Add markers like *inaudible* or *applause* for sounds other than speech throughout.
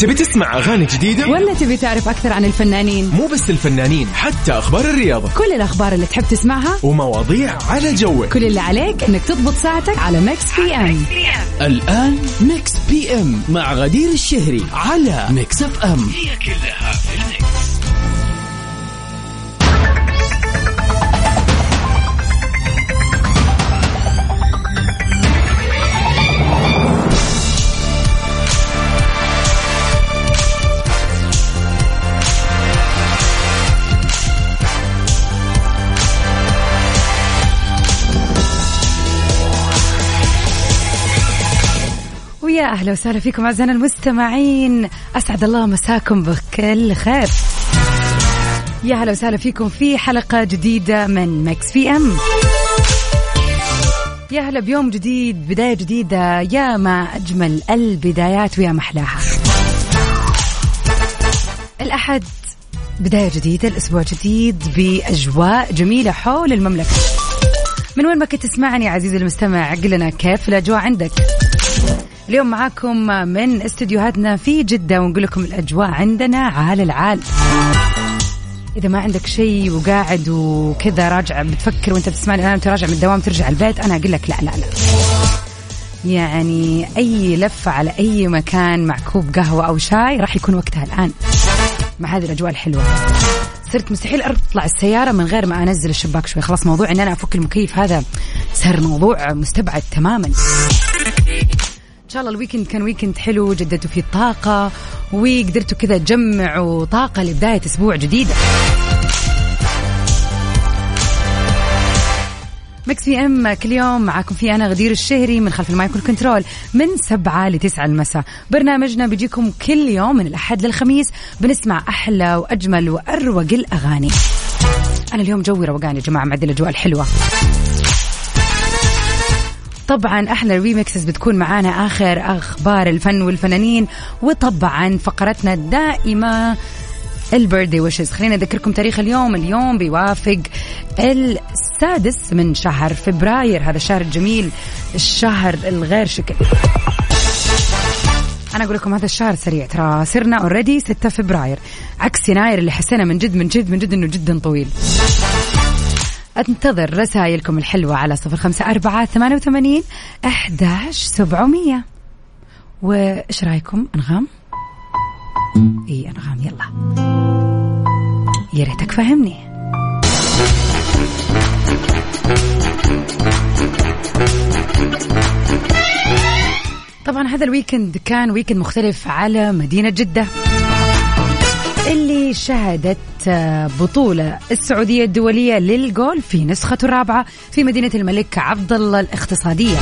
تبي تسمع أغاني جديدة؟ ولا تبي تعرف أكثر عن الفنانين؟ مو بس الفنانين حتى أخبار الرياضة كل الأخبار اللي تحب تسمعها ومواضيع على جوك كل اللي عليك إنك تضبط ساعتك على Mix FM الآن Mix FM مع غدير الشهري على Mix FM هي كلها في ال Mix. ويا أهلا وسهلا فيكم أعزائنا المستمعين. أسعد الله مساكم بكل خير. يا هلا وسهلا فيكم في حلقة جديدة من مكس في أم. يا هلا بيوم جديد بداية جديدة. يا ما أجمل البدايات ويا محلاها الأحد بداية جديدة الأسبوع جديد بأجواء جميلة حول المملكة. من وين ما كنت تسمعني عزيزي المستمع قل لنا كيف الأجواء عندك. اليوم معاكم من استديوهاتنا في جدة ونقول لكم الأجواء عندنا عال العال. إذا ما عندك شيء وقاعد وكذا راجع بتفكر وأنت بتسمعني الآن تراجع من الدوام ترجع البيت أنا أقول لك لا لا لا. يعني أي لفة على أي مكان مع كوب قهوة أو شاي راح يكون وقتها الآن. مع هذه الأجواء الحلوة. صرت مستحيل أطلع السيارة من غير ما أنزل الشباك شوي. خلاص موضوع إن أنا أفك المكيف هذا صار موضوع مستبعد تماما. إن شاء الله ال weekend كان weekend حلو جددتوا فيه الطاقة وقدرتوا كذا تجمعوا طاقة لبداية أسبوع جديدة Mix FM كل يوم معاكم في أنا غدير الشهري من خلف ال mic وال control من سبعة لتسعة المساء. برنامجنا بيجيكم كل يوم من الأحد للخميس. بنسمع أحلى وأجمل وأروق الأغاني. أنا اليوم جوي روقان يا جماعة معدل الأجواء الحلوة. طبعا أحلى ال remixes بتكون معانا آخر أخبار الفن والفنانين وطبعا فقرتنا الدائمه ال birthday wishes خلينا أذكركم تاريخ اليوم. اليوم بيوافق السادس من شهر فبراير هذا الشهر الجميل الشهر الغير شكل. أنا أقول لكم هذا الشهر سريع ترى صرنا اوريدي 6 فبراير. عكس يناير اللي حسينا من جد من جد من جد إنه جدا طويل. أنتظر رسائلكم الحلوة على صفر خمسة أربعة ثمانية وثمانين أحداش سبعمية. وإيش رأيكم؟ أنغام؟ إي أنغام يلا. ريتك فهمني. طبعا هذا ال weekend كان weekend مختلف على مدينة جدة. شهدت بطولة السعودية الدولية للجولف في نسخته الرابعة في مدينة الملك عبد الله الاقتصادية.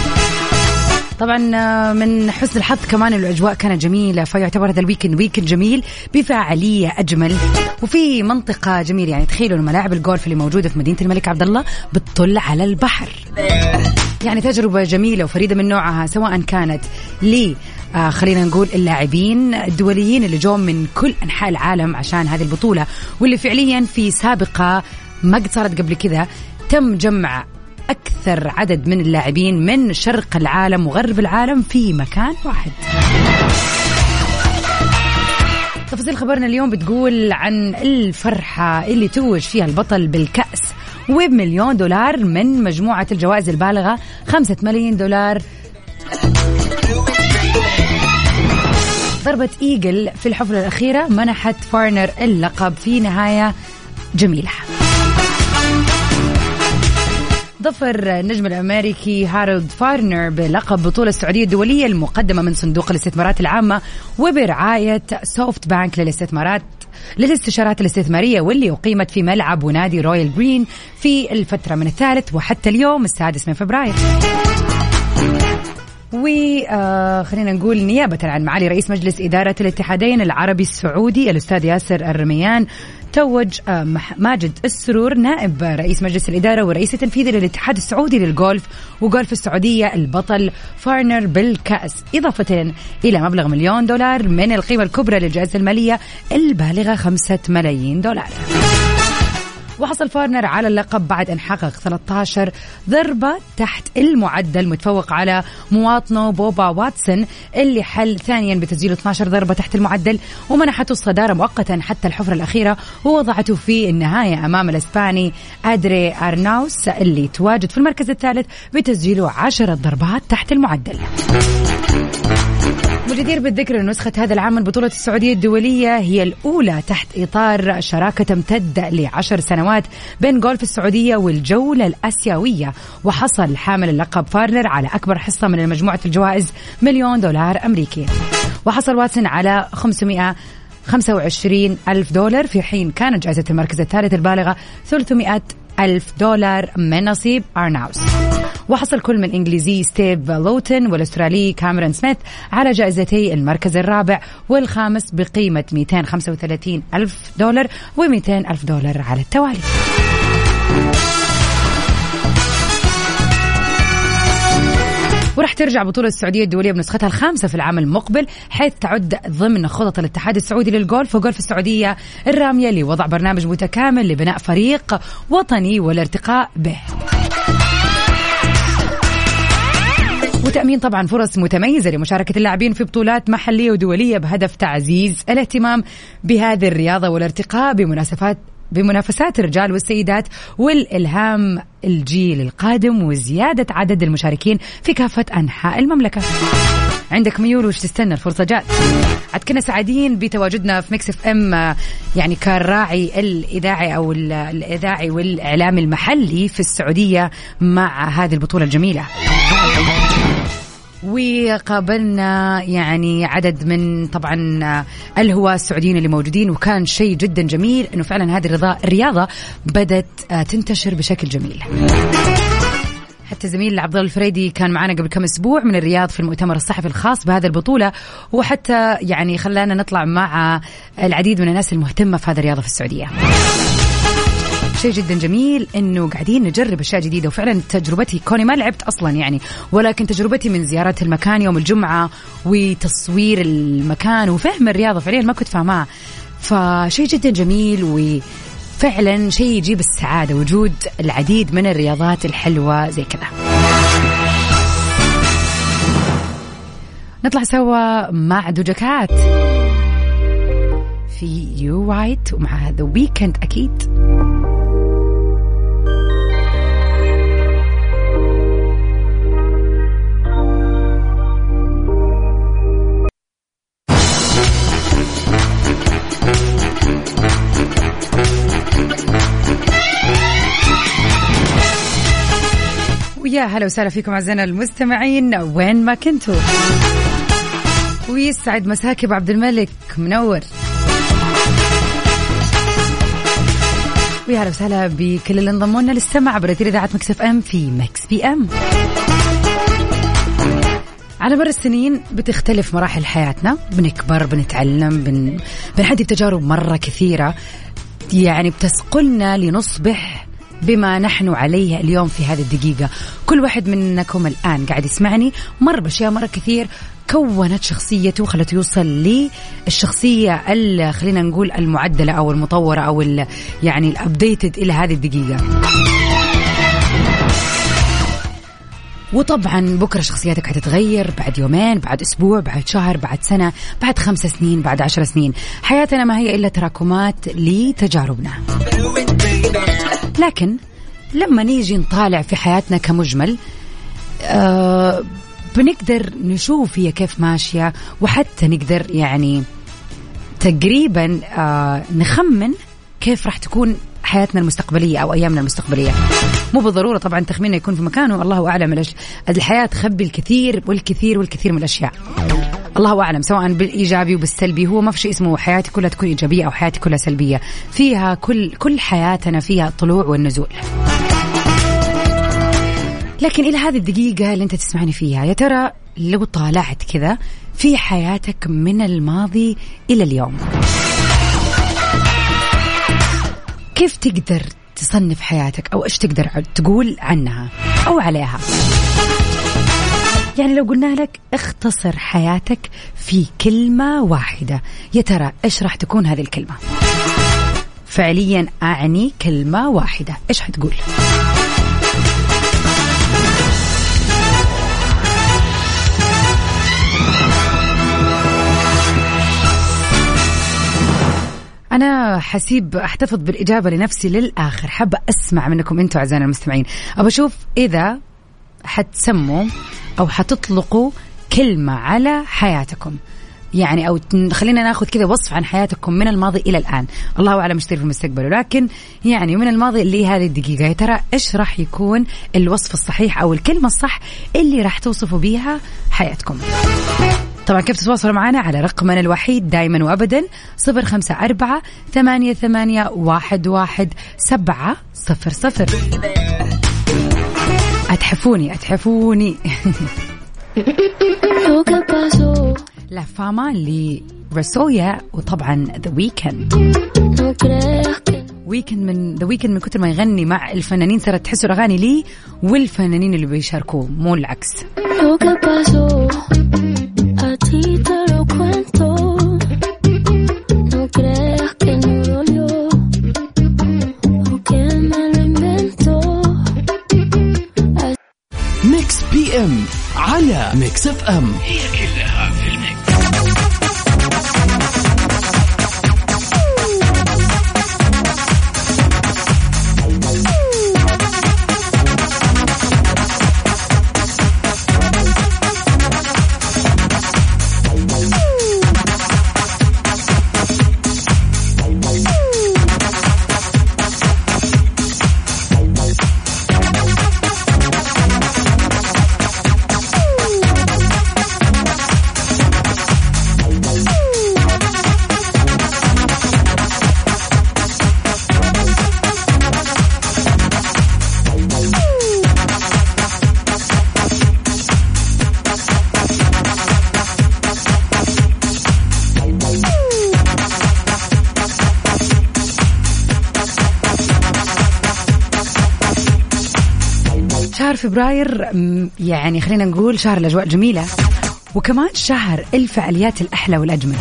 طبعا من حسن الحظ كمان الأجواء كانت جميلة فيعتبر هذا ال weekend weekend جميل بفاعلية أجمل. وفي منطقة جميلة يعني تخيلوا ملاعب الجولف اللي موجودة في مدينة الملك عبد الله بتطل على البحر. يعني تجربة جميلة وفريدة من نوعها سواء كانت ل آه خلينا نقول اللاعبين الدوليين اللي جو من كل أنحاء العالم عشان هذه البطولة واللي فعليا في سابقة ما قد صارت قبل كذا تم جمع أكثر عدد من اللاعبين من شرق العالم وغرب العالم في مكان واحد. تفاصيل خبرنا اليوم بتقول عن الفرحة اللي توج فيها البطل بالكأس وبمليون دولار من مجموعة الجوائز البالغة خمسة ملايين دولار ضربة eagle في الحفلة الأخيرة منحت فارنر اللقب في نهاية جميلة ظفر النجم الأمريكي هارولد فارنر بلقب بطولة السعودية الدولية المقدمة من صندوق الاستثمارات العامة وبرعاية سوفت بانك للاستثمارات للاستشارات الاستثمارية واللي أقيمت في ملعب ونادي رويال جرين في الفترة من الثالث وحتى اليوم السادس من فبراير. وخلينا نقول نيابة عن معالي رئيس مجلس إدارة الاتحادين العربي السعودي الأستاذ ياسر الرميان توج ماجد السرور نائب رئيس مجلس الإدارة ورئيس التنفيذي للاتحاد السعودي للجولف وجولف السعودية البطل فارنر بالكأس. إضافة إلى مبلغ مليون دولار من القيمة الكبرى للجائزة المالية البالغة خمسة ملايين دولار. وحصل فارنر على اللقب بعد أن حقق 13 ضربة تحت المعدل متفوق على مواطنه بوبا واتسون اللي حل ثانيا بتسجيل 12 ضربة تحت المعدل ومنحته الصدارة مؤقتا حتى الحفرة الأخيرة ووضعته في النهاية أمام الإسباني أدري أرناوس اللي تواجد في المركز الثالث بتسجيله 10 ضربات تحت المعدل. وجدير بالذكر أن نسخة هذا العام من بطولة السعودية الدولية هي الأولى تحت إطار شراكة تمتد لعشر سنوات بين جولف السعودية والجولة الأسيوية. وحصل حامل اللقب فارنر على أكبر حصة من مجموعة الجوائز مليون دولار أمريكي. وحصل واتسون على 500 25 ألف دولار. في حين كانت جائزة المركز الثالث البالغة 300 ألف دولار من نصيب أرناوس وحصل كل من إنجليزي ستيف لوتن والأسترالي كاميرون سميث على جائزتي المركز الرابع والخامس بقيمة 235 ألف دولار و200 ألف دولار على التوالي. وراح ترجع بطولة السعودية الدولية بنسختها الخامسة في العام المقبل حيث تعد ضمن خطط الاتحاد السعودي للجولف وجولف السعودية الرامية لوضع برنامج متكامل لبناء فريق وطني والارتقاء به. وتأمين طبعا فرص متميزة لمشاركة اللاعبين في بطولات محلية ودولية بهدف تعزيز الاهتمام بهذه الرياضة والارتقاء بمناسبات بمنافسات الرجال والسيدات والإلهام الجيل القادم وزيادة عدد المشاركين في كافة أنحاء المملكة. عندك ميول وش تستنى؟ الفرصة جات. عاد كنا سعيدين بتواجدنا في Mix FM يعني كالراعي الإذاعي أو الإذاعي والإعلامي المحلي في السعودية مع هذه البطولة الجميلة. وقابلنا يعني عدد من طبعا الهواة السعوديين اللي موجودين وكان شيء جدا جميل إنه فعلا هذه الرياضة بدأت تنتشر بشكل جميل. حتى زميل عبد الله الفريدي كان معنا قبل كم أسبوع من الرياض في المؤتمر الصحفي الخاص بهذه البطولة وحتى يعني خلانا نطلع مع العديد من الناس المهتمة في هذه الرياضة في السعودية. شيء جدا جميل إنه قاعدين نجرب أشياء جديدة وفعلا تجربتي كوني ما لعبت أصلا يعني ولكن تجربتي من زياره المكان يوم الجمعة وتصوير المكان وفهم الرياضة فعليا ما كنت فاهمها فشيء جدا جميل و فعلا شيء يجيب السعادة وجود العديد من الرياضات الحلوة زي كذا. نطلع سوا مع دوجكات في يو رايت ومع هذا ويكند أكيد. ويا هلا وسهلا فيكم أعزائنا المستمعين وين ما كنتوا. ويسعد مساك أبو عبد الملك منور. ويا هلا وسهلا بكل اللي انضموا لنا للسمع عبر إذاعة Mix FM في Mix PM. على مر السنين بتختلف مراحل حياتنا بنكبر بنتعلم بن... بنعدي بتجارب مرة كثيرة. يعني بتصقلنا لنصبح بما نحن عليه اليوم في هذه الدقيقة. كل واحد منكم الآن قاعد يسمعني. مر بأشياء مرة كثير كونت شخصيته خلته يوصل للشخصية خلينا نقول المعدلة أو المطورة أو يعني ال updated إلى هذه الدقيقة. وطبعا بكرة شخصياتك حتتغير بعد يومين بعد أسبوع بعد شهر بعد سنة بعد خمس سنين بعد عشر سنين. حياتنا ما هي إلا تراكمات لتجاربنا. لكن لما نيجي نطالع في حياتنا كمجمل آه بنقدر نشوف هي كيف ماشية وحتى نقدر يعني تقريبا آه نخمن كيف راح تكون حياتنا المستقبلية أو أيامنا المستقبلية. مو بالضرورة طبعا تخميننا يكون في مكانه الله أعلم الحياة تخبي الكثير والكثير والكثير من الأشياء. الله أعلم سواء بالإيجابي وبالسلبي هو ما في شيء اسمه حياتي كلها تكون إيجابية أو حياتي كلها سلبية. فيها كل كل حياتنا فيها الطلوع والنزول. لكن إلى هذه الدقيقة اللي أنت تسمعني فيها يا ترى لو طالعت كذا في حياتك من الماضي إلى اليوم؟ كيف تقدر تصنف حياتك أو إيش تقدر تقول عنها أو عليها؟ يعني لو قلنا لك اختصر حياتك في كلمة واحدة. يا ترى إيش راح تكون هذه الكلمة؟ فعليا أعني كلمة واحدة. إيش حتقول؟ أنا حسيب أحتفظ بالإجابة لنفسي للآخر. حابة أسمع منكم أنتم أعزائنا المستمعين. أبى أشوف إذا حتسموا أو حتطلقوا كلمة على حياتكم. يعني أو خلينا ناخذ كذا وصف عن حياتكم من الماضي إلى الآن. الله أعلم إيش في المستقبل. ولكن يعني من الماضي اللي هذه الدقيقة. يا ترى إيش راح يكون الوصف الصحيح أو الكلمة الصح اللي راح توصفوا بيها حياتكم؟ طبعا كيف تتواصلوا معنا؟ على رقمنا الوحيد دائما وابدا صفر خمسة أربعة ثمانية, ثمانية واحد, واحد سبعة صفر صفر. أتحفوني أتحفوني. لا فاما لرسويا وطبعا ذا ويكند ويكند من ذا ويكند من كثر ما يغني مع الفنانين صارت تحسوا الأغاني لي والفنانين اللي بيشاركوه مو العكس. إم على ميكس إف إم. هي شهر فبراير يعني خلينا نقول شهر الأجواء الجميلة وكمان شهر الفعاليات الأحلى والأجمل.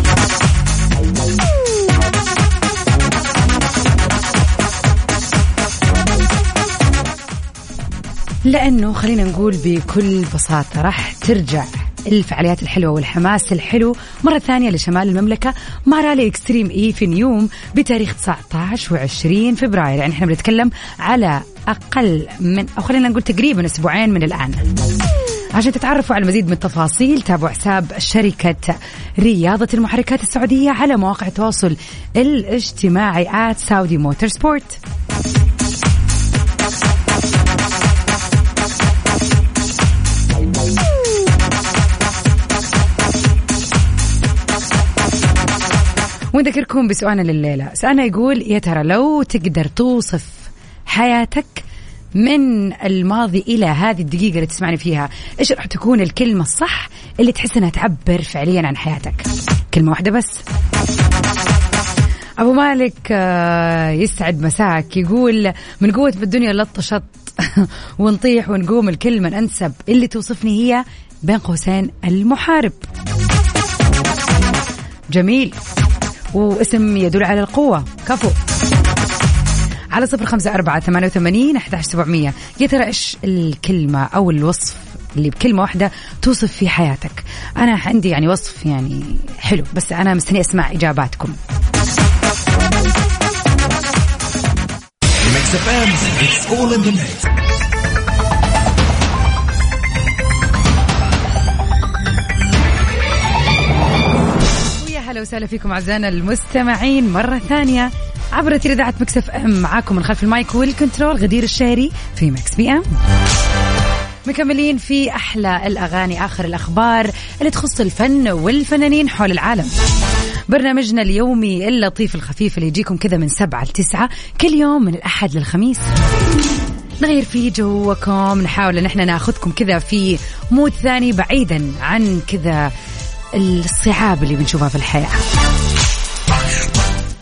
لأنه خلينا نقول بكل بساطة راح ترجع الفعاليات الحلوة والحماس الحلو. مرة ثانية لشمال المملكة مع رالي إكستريم إي في نيوم بتاريخ 19 و20 فبراير. يعني إحنا بنتكلم على أقل من أو خلينا نقول تقريبا أسبوعين من الآن. عشان تتعرفوا على المزيد من التفاصيل تابعوا حساب شركة رياضة المحركات السعودية على مواقع التواصل الاجتماعي آت سعودي موتور ونذكركم بسؤالنا لليلة. سؤالنا يقول يا ترى لو تقدر توصف حياتك من الماضي إلى هذه الدقيقة اللي تسمعني فيها إيش راح تكون الكلمة الصح اللي تحس أنها تعبر فعليا عن حياتك؟ كلمة واحدة بس. أبو مالك آه، يسعد مساك يقول من قوة بالدنيا لطشت *laughs* ونطيح ونقوم الكلمة الأنسب اللي توصفني هي بين قوسين المحارب. جميل. واسم يدل على القوة. كفو. على صفر خمسة أربعة ثمانية وثمانين أحد سبعمية. يا ترى إيش الكلمة أو الوصف اللي بكلمة واحدة توصف في حياتك؟ أنا عندي يعني وصف يعني حلو بس أنا مستني أسمع إجاباتكم. ويا هلا وسهلا فيكم أعزائنا المستمعين مرة ثانية عبر أثير إذاعة Mix FM. معاكم من خلف ال mic وال control غدير الشهري في Mix PM. مكملين في أحلى الأغاني آخر الأخبار اللي تخص الفن والفنانين حول العالم. برنامجنا اليومي اللطيف الخفيف اللي يجيكم كذا من سبعة لتسعة كل يوم من الأحد للخميس. نغير فيه جوكم نحاول إن إحنا ناخذكم كذا في مود ثاني بعيدا عن كذا الصعاب اللي بنشوفها في الحياة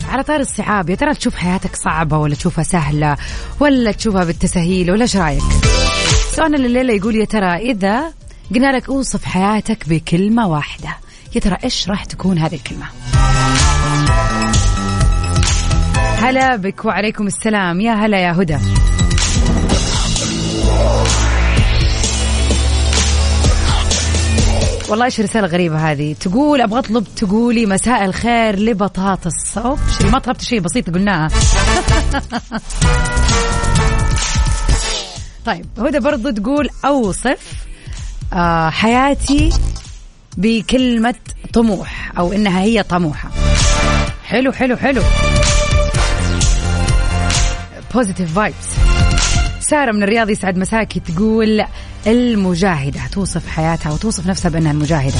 على طار الصعاب يا ترى تشوف حياتك صعبة ولا تشوفها سهلة ولا تشوفها بالتسهيل ولا إيش رأيك؟ سؤالنا الليلة يقول يا ترى إذا قلنا لك اوصف حياتك بكلمة واحدة يا ترى إيش راح تكون هذه الكلمة؟ هلا بك وعليكم السلام يا هلا يا هدى والله إيش رسالة غريبة هذه. تقول أبغى أطلب تقولي مساء الخير لبطاطس. اوف ما طلبت شيء بسيط قلناها. *laughs* طيب هدى برضو تقول أوصف آه حياتي بكلمة طموح أو إنها هي طموحة. حلو حلو حلو. positive vibes سارة من الرياض يسعد مساكي تقول المجاهدة توصف حياتها وتوصف نفسها بأنها المجاهدة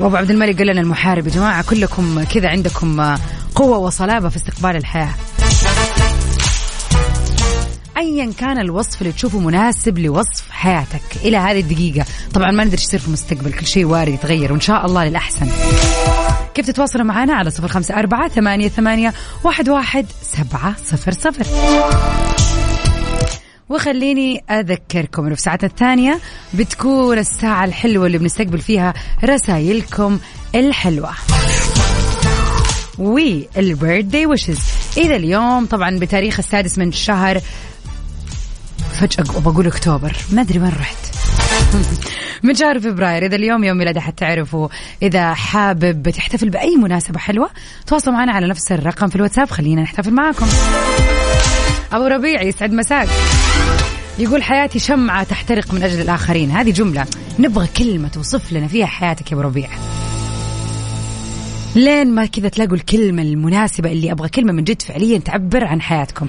وأبو عبد الملك قال لنا المحارب يا جماعة كلكم كذا عندكم قوة وصلابة في استقبال الحياة. ايا كان الوصف اللي تشوفه مناسب لوصف حياتك إلى هذه الدقيقة. طبعا ما ندري إيش يصير في المستقبل كل شيء وارد يتغير وإن شاء الله للأحسن. كيف تتواصلوا معنا على صفر خمسة أربعة ثمانية, ثمانية واحد, واحد سبعة صفر صفر. وخليني أذكركم أنه في ساعتنا الثانية بتكون الساعة الحلوة اللي بنستقبل فيها رسائلكم الحلوة. والبيرثدي ويشز إذا اليوم طبعا بتاريخ السادس من الشهر فجأة بقول أكتوبر. ما أدري وين رحت. *laughs* من شهر فبراير إذا اليوم يوم ميلاد حتعرفوا. إذا حابب تحتفل بأي مناسبة حلوة تواصلوا معنا على نفس الرقم في الواتساب. خلينا نحتفل معاكم. أبو ربيع يسعد مساك. يقول حياتي شمعة تحترق من أجل الآخرين. هذه جملة نبغى كلمة توصف لنا فيها حياتك يا أبو ربيع. لين ما كذا تلاقوا الكلمة المناسبة اللي أبغى كلمة من جد فعليا تعبر عن حياتكم.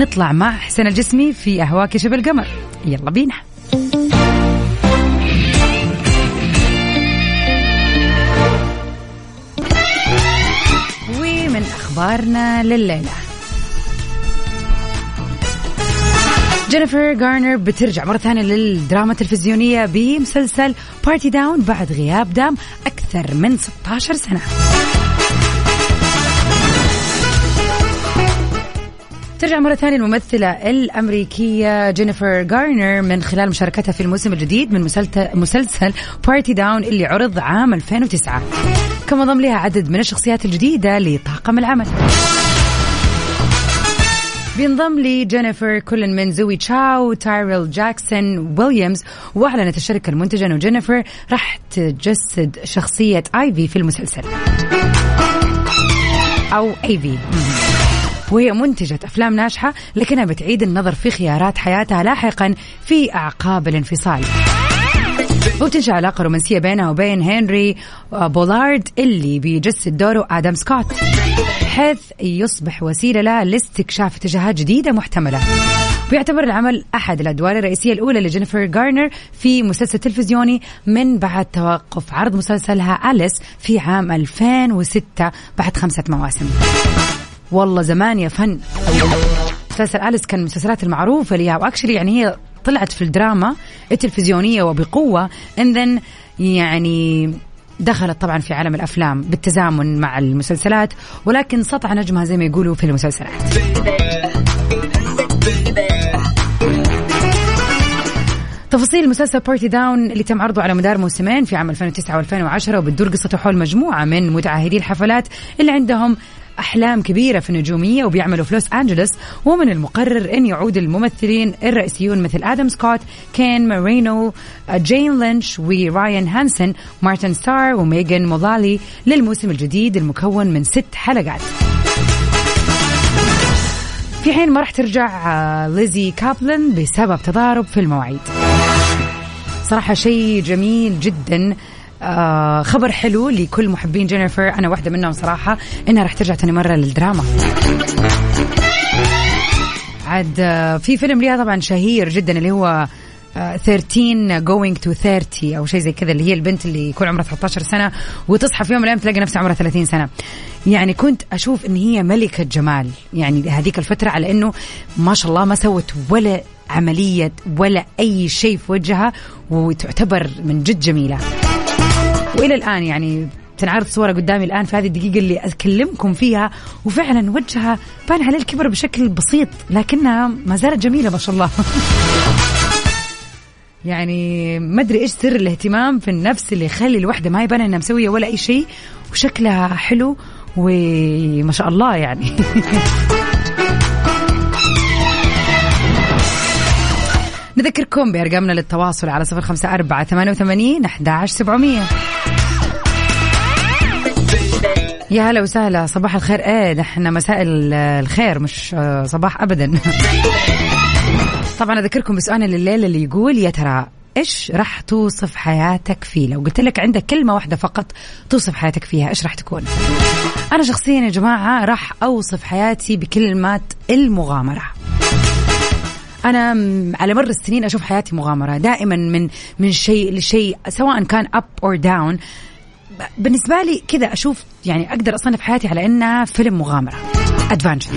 نطلع مع حسن الجسمي في أهواك شبه القمر. يلا بينا. أخبارنا لليلة. جينيفر جارنر بترجع مرة ثانية للدراما التلفزيونية بمسلسل Party Down بعد غياب دام أكثر من 16 سنة. ترجع مرة ثانية الممثلة الأمريكية جينيفر جارنر من خلال مشاركتها في الموسم الجديد من مسلسل Party Down اللي عرض عام 2009 كما ضم لها عدد من الشخصيات الجديدة لطاقم العمل. بينضم لجينيفر كل من زوي تشاو تايرل جاكسون ويليامز وأعلنت الشركة المنتجة إنه جينيفر راح تجسد شخصية ايفي في المسلسل. أو ايفي وهي منتجة أفلام ناجحة لكنها بتعيد النظر في خيارات حياتها لاحقا في أعقاب الانفصال. وبتنشأ علاقة رومانسية بينها وبين هنري بولارد اللي بيجسد دوره آدم سكوت حيث يصبح وسيلة لها لاستكشاف اتجاهات جديدة محتملة. ويعتبر العمل أحد الأدوار الرئيسية الأولى لجينيفر جارنر في مسلسل تلفزيوني من بعد توقف عرض مسلسلها أليس في عام 2006 بعد خمسة مواسم. والله زمان يا فن. مسلسل أليس كان من المسلسلات المعروفة ليها. وأكشلي يعني هي طلعت في الدراما التلفزيونية وبقوة. And then يعني دخلت طبعا في عالم الأفلام بالتزامن مع المسلسلات. ولكن سطع نجمها زي ما يقولوا في المسلسلات. تفاصيل مسلسل Party Down اللي تم عرضه على مدار موسمين في عام 2009 و2010 وبتدور قصته حول مجموعة من متعهدي الحفلات اللي عندهم أحلام كبيرة في النجومية وبيعملوا في لوس أنجلوس ومن المقرر أن يعود الممثلين الرئيسيون مثل آدم سكوت كين مارينو جين لينش ورايان هانسون مارتن ستار وميغان مولالي للموسم الجديد المكون من ست حلقات. في حين ما راح ترجع آه، ليزي كابلن بسبب تضارب في المواعيد. صراحة شيء جميل جدا. آه خبر حلو لكل محبين جينيفر. أنا واحدة منهم صراحة. إنها راح ترجع ثاني مرة للدراما. عاد آه في فيلم ليها طبعا شهير جدا اللي هو 13 going to 30 أو شيء زي كذا اللي هي البنت اللي يكون عمرها 13 سنة وتصحى في يوم من الأيام تلاقي نفسها عمرها 30 سنة. يعني كنت أشوف إن هي ملكة جمال. يعني هذيك الفترة على إنه ما شاء الله ما سوت ولا عملية ولا أي شيء في وجهها وتعتبر من جد جميلة. وإلى الآن يعني تنعرض صورة قدامي الآن في هذه الدقيقة اللي أكلمكم فيها وفعلا وجهها بان عليه الكبر بشكل بسيط لكنها ما زالت جميلة ما شاء الله. *laughs* يعني ما أدري إيش سر الاهتمام في النفس اللي يخلي الوحدة ما يبان إنها مسوية ولا أي شيء وشكلها حلو وما شاء الله يعني. *laughs* نذكركم بأرقامنا للتواصل على صفر خمسة أربعة ثمانية وثمانين أحد سبعمية. يا هلا وسهلا صباح الخير. إيه نحن مساء الخير مش آه، صباح ابدا. طبعا أذكركم بسؤالنا لليلة اللي يقول يا ترى إيش راح توصف حياتك فيه؟ لو قلت لك عندك كلمة واحدة فقط توصف حياتك فيها إيش راح تكون؟ أنا شخصيا يا جماعة راح أوصف حياتي بكلمه المغامرة. أنا على مر السنين أشوف حياتي مغامرة. دائما من من شيء لشيء سواء كان up or down بالنسبة لي كذا أشوف يعني أقدر أصنف حياتي على إنها فيلم مغامرة. adventure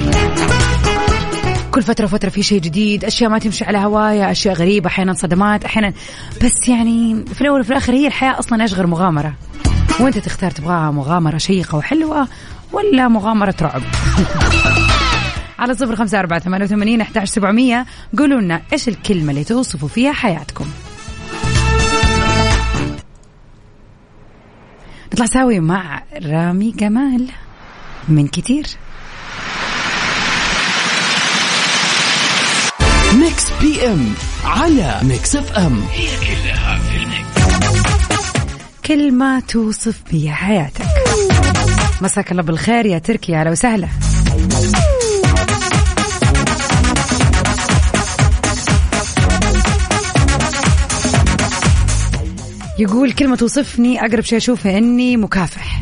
كل فترة وفترة في شيء جديد أشياء ما تمشي على هوايا أشياء غريبة أحيانا صدمات أحيانا. بس يعني في الأول وفي الآخر هي الحياة أصلا إيش غير مغامرة؟ وأنت تختار تبغاها مغامرة شيقة وحلوة ولا مغامرة رعب؟ *laughs* على صفر خمسة أربعة ثمانية وثمانين أحد سبعمية. قولوا لنا إيش الكلمة اللي توصفوا فيها حياتكم. نطلع سوا مع رامي جمال من كتير. ميكس بي ام على ميكس اف ام هي كلها في الميكس. كلمة توصف بها حياتك. مساك الله بالخير يا تركي أهلا وسهلا. يقول كلمة توصفني أقرب شيء أشوفه إني مكافح.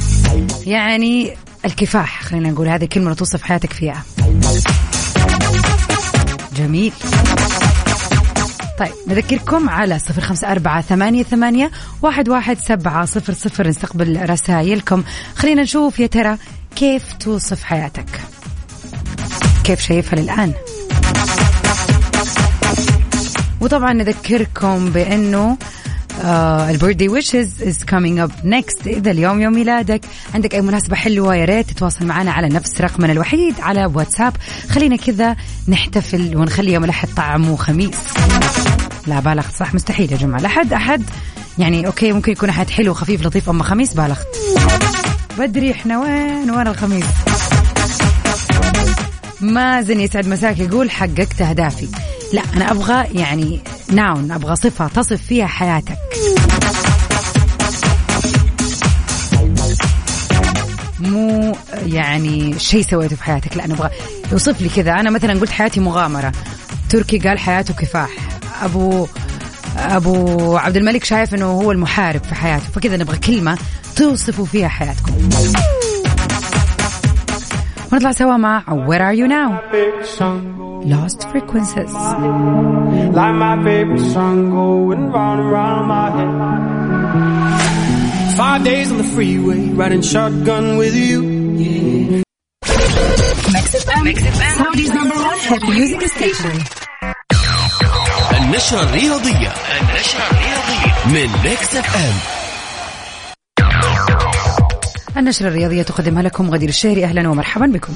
يعني الكفاح خلينا نقول هذه كلمة توصف حياتك فيها. جميل. طيب نذكركم على صفر خمسة أربعة ثمانية ثمانية واحد واحد سبعة صفر صفر. نستقبل رسائلكم. خلينا نشوف يا ترى كيف توصف حياتك. كيف شايفها للآن. وطبعا نذكركم بأنه ال birthday wishes is coming up next إذا اليوم يوم ميلادك عندك أي مناسبة حلوة يا ريت تتواصل معنا على نفس رقمنا الوحيد على واتساب. خلينا كذا نحتفل ونخلي يوم الأحد طعمه خميس لا بالغت صح مستحيل يا جماعة. الأحد أحد. يعني أوكي ممكن يكون أحد حلو خفيف لطيف أما خميس بالغت. بدري إحنا وين؟ وين الخميس؟ مازن يسعد مساك يقول حققت أهدافي. لا أنا أبغى يعني ناون أبغى صفة تصف فيها حياتك. مو يعني شيء سويته في حياتك لا أنا أبغى يوصف لي كذا. أنا مثلا قلت حياتي مغامرة. تركي قال حياته كفاح. أبو أبو عبد الملك شايف إنه هو المحارب في حياته فكذا نبغى كلمة توصفوا فيها حياتكم. ونطلع سوا مع Where Are You Now Lost Frequencies Like my favorite song going round and round my head Five days on the freeway riding shotgun with you yeah. Saudi's number one hit music station النشرة الرياضية النشرة الرياضية من Mix FM النشرة الرياضية تقدمها لكم غدير الشهري أهلا ومرحبا بكم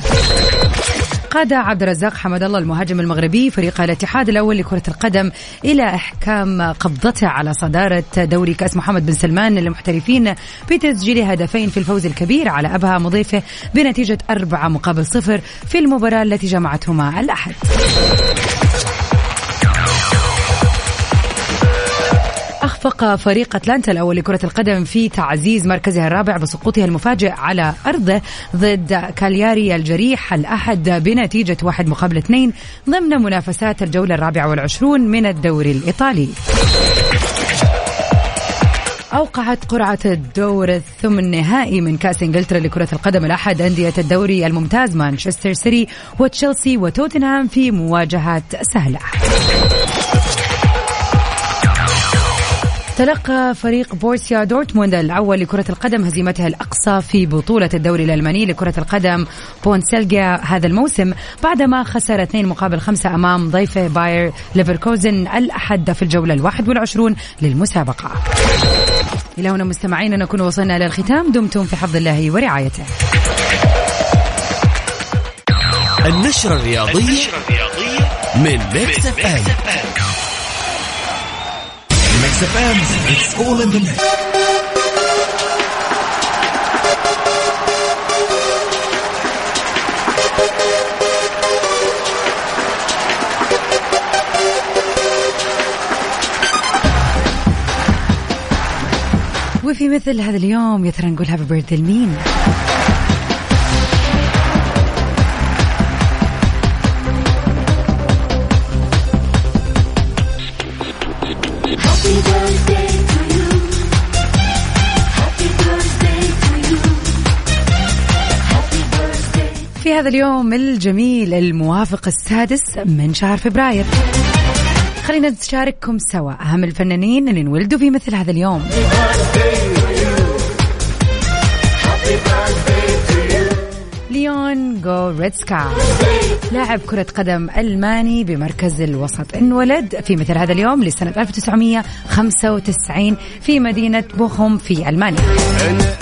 قاد عبد الرزاق حمد الله المهاجم المغربي فريق الاتحاد الأول لكرة القدم إلى إحكام قبضته على صدارة دوري كأس محمد بن سلمان للمحترفين بتسجيل هدفين في الفوز الكبير على أبها مضيفه بنتيجة أربعة مقابل صفر في المباراة التي جمعتهما الأحد. أخفق فريق أتلانتا الأول لكرة القدم في تعزيز مركزها الرابع بسقوطها المفاجئ على أرضه ضد كالياري الجريح الأحد بنتيجة واحد مقابل اثنين ضمن منافسات الجولة الرابعة والعشرون من الدوري الإيطالي. أوقعت قرعة الدور الثمن النهائي من كأس إنجلترا لكرة القدم الأحد أندية الدوري الممتاز مانشستر سيتي وتشيلسي وتوتنهام في مواجهات سهلة. تلقى فريق بورسيا دورتموند الأول لكرة القدم هزيمتها الأقصى في بطولة الدوري الألماني لكرة القدم بوندسليغا هذا الموسم بعدما خسر اثنين مقابل خمسة أمام ضيفه باير ليفركوزن الأحد في الجولة الواحد والعشرون للمسابقة. إلى هنا مستمعين نكون وصلنا إلى الختام. دمتم في حفظ الله ورعايته. النشرة الرياضية, من Mix FM. Mix FM it's all in the mix وفي مثل هذا اليوم يا ترى نقول هابي بيرثدي لمين؟ هذا اليوم الجميل الموافق السادس من شهر فبراير. خلينا نشارككم سوا أهم الفنانين اللي انولدوا في مثل هذا اليوم. ليون جو ريدسكا لاعب كرة قدم ألماني بمركز الوسط. انولد في مثل هذا اليوم لسنة 1995 في مدينة بوخم في ألمانيا.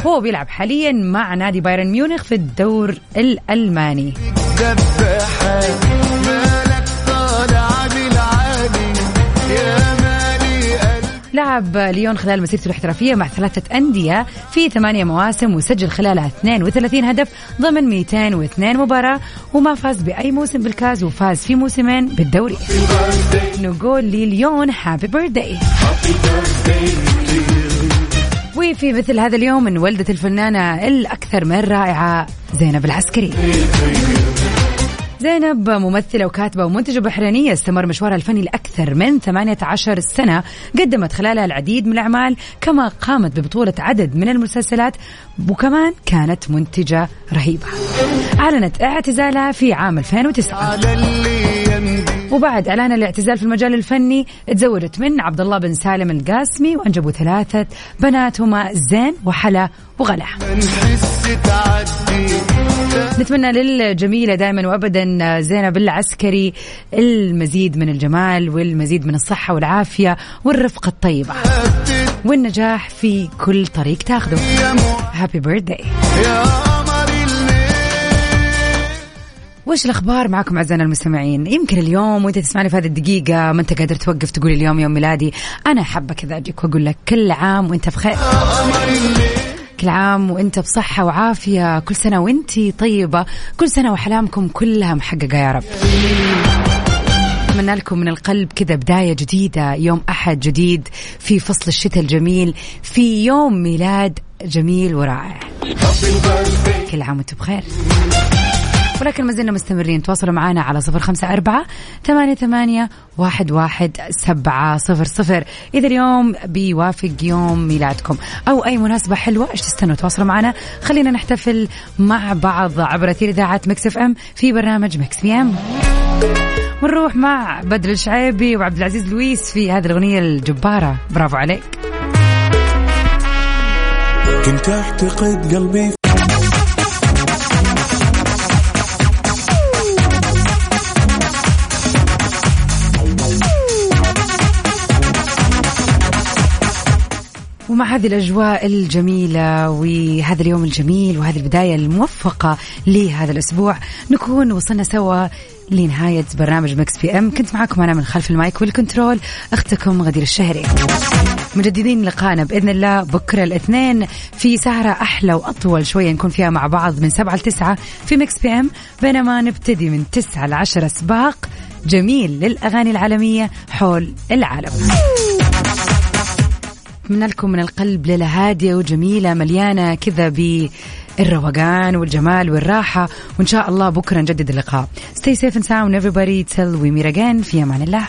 هو بيلعب حاليا مع نادي بايرن ميونخ في الدور الألماني. لعب ليون خلال مسيرته الاحترافية مع ثلاثة أندية في ثمانية مواسم وسجل خلالها 32 هدف ضمن 202 مباراة وما فاز بأي موسم بالكاس وفاز في موسمين بالدوري. نقول لليون happy birthday وفي مثل هذا اليوم انولدت الفنانة الأكثر من رائعة زينب العسكري. زينب ممثلة وكاتبة ومنتجة بحرينية استمر مشوارها الفني لأكثر من 18 سنة. قدمت خلالها العديد من الأعمال كما قامت ببطولة عدد من المسلسلات وكمان كانت منتجة رهيبة. أعلنت اعتزالها في عام 2009 وبعد إعلان الاعتزال في المجال الفني تزوجت من عبد الله بن سالم القاسمي وأنجبوا ثلاثة بنات هما زين وحلا وغلا. نتمنى للجميلة دائما وابدا زينب العسكري المزيد من الجمال والمزيد من الصحة والعافية والرفقة الطيبة. والنجاح في كل طريق تاخذه هابي بيرثداي وش الأخبار معكم أعزائنا المستمعين؟ يمكن اليوم وإنت تسمعني في هذه الدقيقة ما أنت قادر توقف تقول اليوم يوم ميلادي. أنا حابه كذا أجيك وأقول لك كل عام وأنت بخير كل عام وأنت بصحة وعافية. كل سنة وأنت طيبة. كل سنة وأحلامكم كلها محققة يا رب. أتمنى لكم من القلب كذا بداية جديدة يوم أحد جديد في فصل الشتاء الجميل في يوم ميلاد جميل ورائع. كل عام وأنتم بخير. ولكن ما زلنا مستمرين. تواصلوا معنا على صفر خمسة أربعة ثمانية, ثمانية واحد, واحد سبعة صفر صفر. إذا اليوم بيوافق يوم ميلادكم. أو أي مناسبة حلوة إيش تستنوا؟ تواصلوا معنا. خلينا نحتفل مع بعض عبر أثير إذاعة Mix FM في برنامج Mix PM. ونروح مع بدر الشعيبي وعبد العزيز لويس في هذه الأغنية الجبارة. برافو عليك. كنت أعتقد قلبي ومع هذه الأجواء الجميلة وهذا اليوم الجميل وهذه البداية الموفقة لهذا الأسبوع نكون وصلنا سوا لنهاية برنامج Mix PM. كنت معكم أنا من خلف ال mic وال control أختكم غدير الشهري. مجددين لقاءنا بإذن الله بكرة الاثنين في سهرة أحلى وأطول شوية نكون فيها مع بعض من سبعة لتسعة في Mix PM. بينما نبتدي من تسعة لعشرة سباق جميل للأغاني العالمية حول العالم. أتمنى لكم من القلب ليلة هادية وجميلة مليانة كذا بالروقان والجمال والراحة وإن شاء الله بكرة نجدد اللقاء. Stay safe and sound everybody. Till we meet again. في أمان الله.